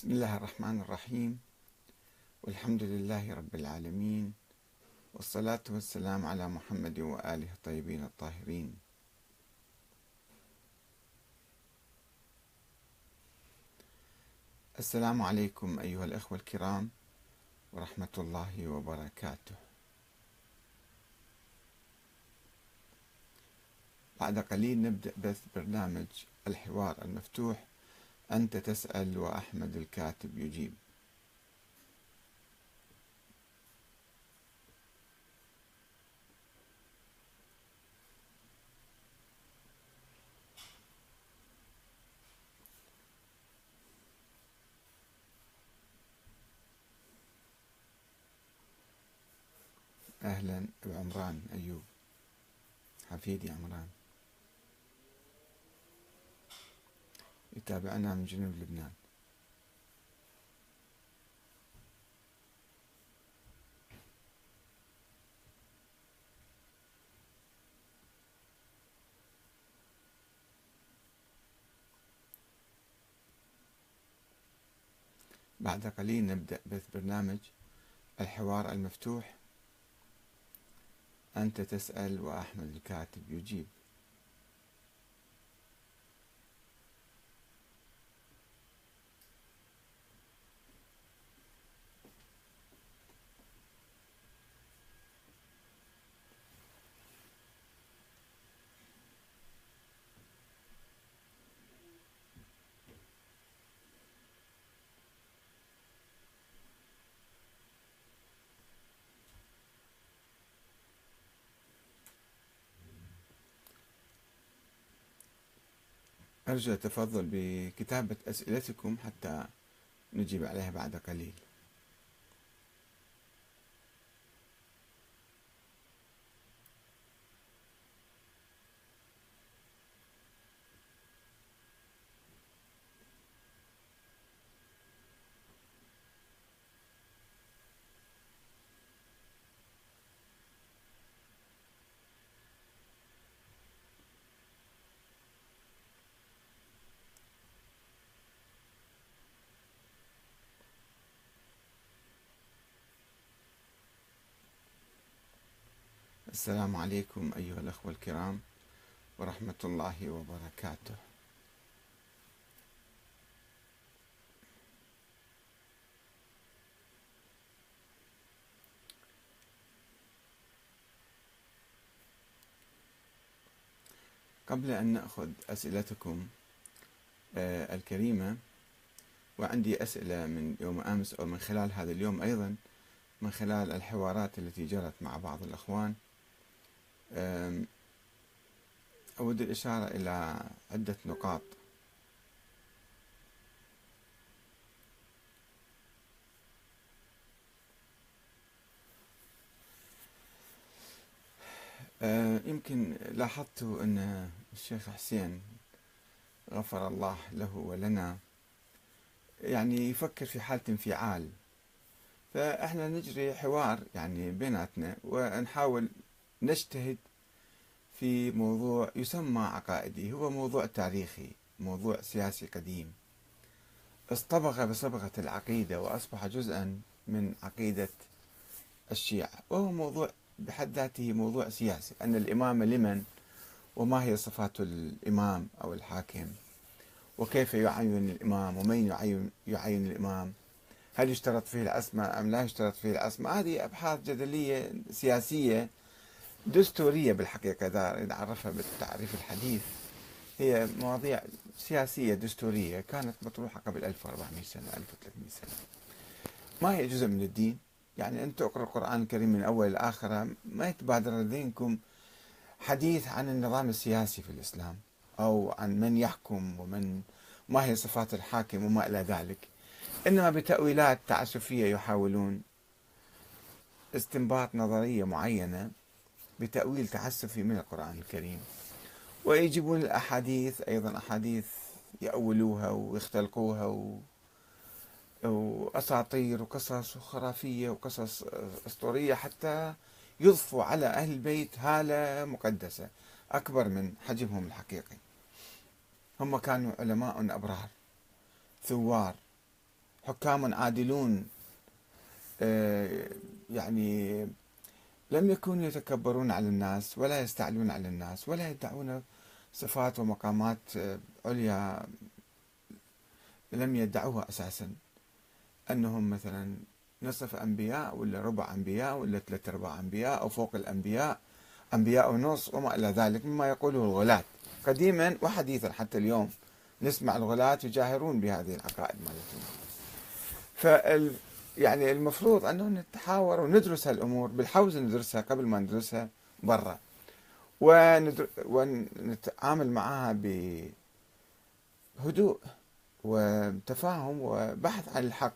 بسم الله الرحمن الرحيم. والحمد لله رب العالمين. والصلاة والسلام على محمد وآله الطيبين الطاهرين. السلام عليكم أيها الأخوة الكرام ورحمة الله وبركاته. بعد قليل نبدأ بث برنامج الحوار المفتوح أنت تسأل وأحمد الكاتب يجيب. أهلا بعمران أيوب. حفيدي عمران. يتابعنا من جنوب لبنان. بعد قليل نبدأ بث برنامج الحوار المفتوح. أنت تسأل وأحمد الكاتب يجيب. أرجو التفضل بكتابة أسئلتكم حتى نجيب عليها بعد قليل. السلام عليكم أيها الأخوة الكرام ورحمة الله وبركاته. قبل أن نأخذ أسئلتكم آه، الكريمة وعندي أسئلة من يوم أمس أو من خلال هذا اليوم أيضا من خلال الحوارات التي جرت مع بعض الأخوان أود الإشارة إلى عدة نقاط. يمكن لاحظت أن الشيخ حسين غفر الله له ولنا يعني يفكر في حالة انفعال. فإحنا نجري حوار يعني بيناتنا ونحاول نجتهد في موضوع يسمى عقائدي هو موضوع تاريخي موضوع سياسي قديم. اصطبغ بصبغة العقيدة وأصبح جزءا من عقيدة الشيعة وهو موضوع بحد ذاته موضوع سياسي أن الإمامة لمن وما هي صفات الإمام أو الحاكم وكيف يعين الإمام ومن يعين, يعين الإمام هل يشترط فيه العصمة أم لا يشترط فيه العصمة؟ هذه أبحاث جدلية سياسية دستورية بالحقيقة إذا نعرفها بالتعريف الحديث هي مواضيع سياسية دستورية كانت مطروحة قبل 1400 سنة 1300 سنة. ما هي جزء من الدين؟ يعني أنت تقرأ القرآن الكريم من أول لآخرة ما يتبادر لذهنكم حديث عن النظام السياسي في الإسلام أو عن من يحكم ومن ما هي صفات الحاكم وما إلى ذلك. إنما بتأويلات تعسفية يحاولون استنباط نظرية معينة بتأويل تعسفي من القرآن الكريم. ويجيبون الأحاديث أيضا أحاديث يأولوها ويختلقوها و... وأساطير وقصص وخرافية وقصص أسطورية حتى يضفوا على أهل البيت هالة مقدسة أكبر من حجمهم الحقيقي. هم كانوا علماء أبرار ثوار حكام عادلون آه، يعني لم يكونوا يتكبرون على الناس ولا يستعلون على الناس ولا يدعون صفات ومقامات آه، عليا لم يدعوها أساسا. أنهم مثلا نصف أنبياء ولا ربع أنبياء ولا ثلاث أرباع أنبياء أو فوق الأنبياء أنبياء ونص وما إلى ذلك مما يقوله الغلاة. قديما وحديثا حتى اليوم نسمع الغلاة يجاهرون بهذه العقائد مالتهم. يعني المفروض أنه نتحاور وندرس هالأمور بالحوزة ندرسها قبل ما ندرسها برا. ونتعامل معها بهدوء وتفاهم وبحث عن الحق.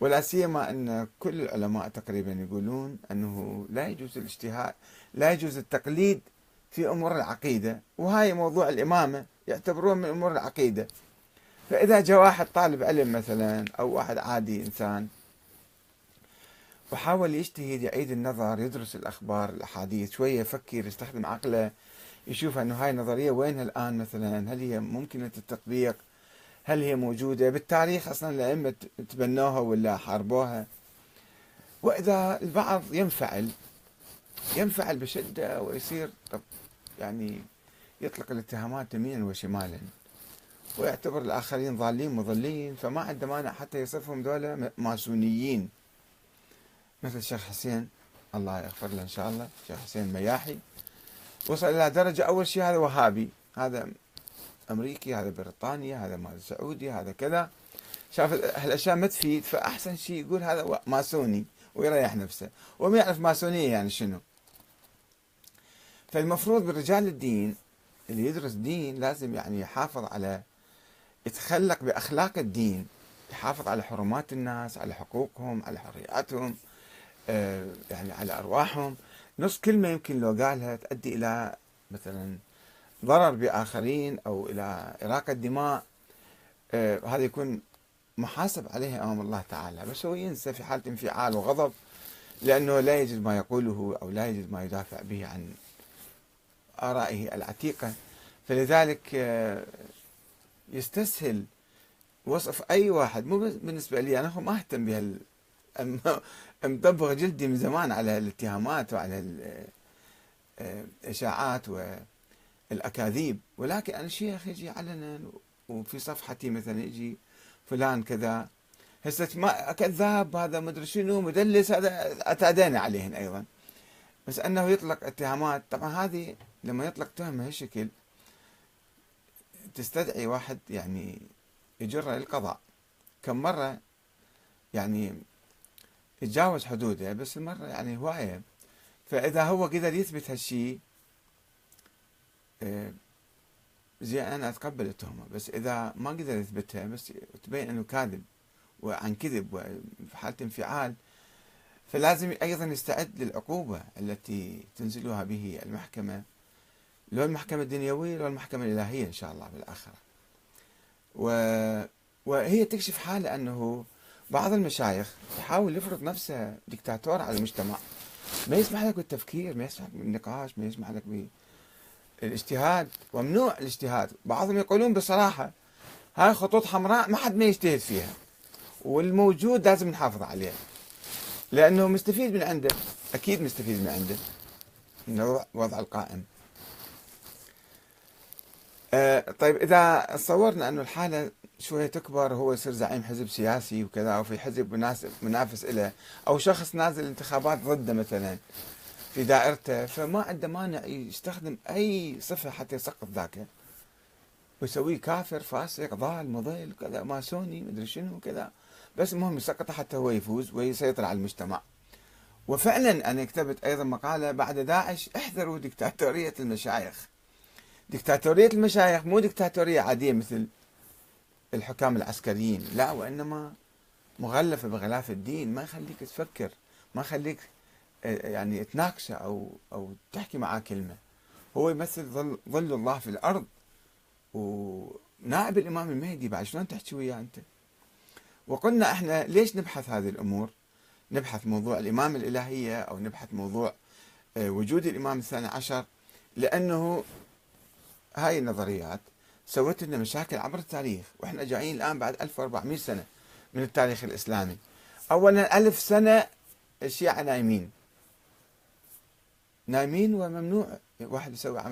ولا سيما أن كل العلماء تقريبا يقولون أنه لا يجوز الاجتهاد لا يجوز التقليد في أمور العقيدة. وهاي موضوع الإمامة يعتبروه من أمور العقيدة. فإذا جاء واحد طالب علم مثلا أو واحد عادي إنسان وحاول يجتهد يعيد النظر يدرس الأخبار الأحاديث شوية يفكر يستخدم عقله يشوف إنه هاي النظرية وينها الان مثلا؟ هل هي ممكنه التطبيق؟ هل هي موجودة؟ بالتاريخ أصلا الأئمة تبنوها ولا حاربوها؟ وإذا البعض ينفعل ينفعل بشدة ويصير يعني يطلق الاتهامات يمينا وشمالا. ويعتبر الآخرين ضالين مضلين. فما عنده مانع حتى يصفهم دولة ماسونيين. مثل الشيخ حسين الله يغفر له إن شاء الله. الشيخ حسين مياحي. وصل إلى درجة أول شيء هذا وهابي. هذا أمريكي هذا بريطانيا هذا مال سعودي هذا كذا. شاف هالأشياء ما تفيد فأحسن شيء يقول هذا ماسوني ويريح نفسه. وما يعرف ماسونية يعني شنو. فالمفروض برجال الدين اللي يدرس دين لازم يعني يحافظ على يتخلق بأخلاق الدين يحافظ على حرمات الناس على حقوقهم على حرياتهم آه، يعني على أرواحهم. نص كلمة يمكن لو قالها تؤدي إلى مثلا ضرر بآخرين أو إلى إراقة دماء آه هذا يكون محاسب عليه أمام الله تعالى بس هو ينسى في حالة انفعال وغضب لأنه لا يجد ما يقوله أو لا يجد ما يدافع به عن آرائه العتيقة. فلذلك آه يستسهل وصف أي واحد. مو بالنسبة لي أنا ما أهتم بهال مطبغ جلدي من زمان على الاتهامات وعلى الإشاعات و الأكاذيب ولكن أنا شيخ يجي علنا وفي صفحتي مثلا يجي فلان كذا هسه ما كذاب هذا مدري شنو مدلس هذا اعتادينا عليهن أيضا. بس أنه يطلق اتهامات. طبعا هذه لما يطلق تهمه هالشكل تستدعي واحد يعني يجره للقضاء كم مرة يعني يتجاوز حدوده بس المره يعني هوايه فإذا هو قدر يثبت هالشيء آه، زين أنا أتقبل التهمة. بس إذا ما قدر يثبتها بس تبين إنه كاذب وعن كذب وفي حاله انفعال فلازم أيضا يستعد للعقوبة التي تنزلها به المحكمة. لو المحكمة الدنيوية لو المحكمة الإلهية إن شاء الله بالآخرة. و... وهي تكشف حاله أنه بعض المشايخ يحاول يفرض نفسه دكتاتور على المجتمع. ما يسمح لك بالتفكير ما يسمح لك بالنقاش ما يسمح لك ب... الاجتهاد وممنوع الاجتهاد. بعضهم يقولون بصراحة هاي خطوط حمراء ما حد ما يجتهد فيها. والموجود لازم نحافظ عليه. لأنه مستفيد من عنده أكيد مستفيد من عنده. من الوضع القائم. طيب إذا تصورنا أنه الحالة شوية تكبر هو يصير زعيم حزب سياسي وكذا أو في حزب منافس له أو شخص نازل انتخابات ضده مثلا في دائرته فما عنده مانع يستخدم أي صفة حتى يسقط ذاك. ويسويه كافر فاسق ضال مضل كذا ماسوني مدري شنو كذا. بس المهم يسقطه حتى هو يفوز ويسيطر على المجتمع. وفعلا أنا كتبت أيضا مقالة بعد داعش احذروا دكتاتورية المشايخ. دكتاتورية المشايخ مو دكتاتورية عادية مثل الحكام العسكريين لا وإنما مغلفة بغلاف الدين ما يخليك تفكر ما يخليك يعني تناقشه أو أو تحكي معاه كلمة هو يمثل ظل ظل الله في الأرض ونائب الإمام المهدي بعد شلون تحكي وياه أنت؟ وقلنا إحنا ليش نبحث هذه الأمور؟ نبحث موضوع الامامه الإلهية أو نبحث موضوع آه، وجود الإمام الثاني عشر لأنه هاي النظريات سوت لنا مشاكل عبر التاريخ وإحنا جايين الآن بعد 1400 سنة من التاريخ الإسلامي. أولا ألف سنة الشيعة نايمين. نايمين وممنوع واحد يسوي عمل.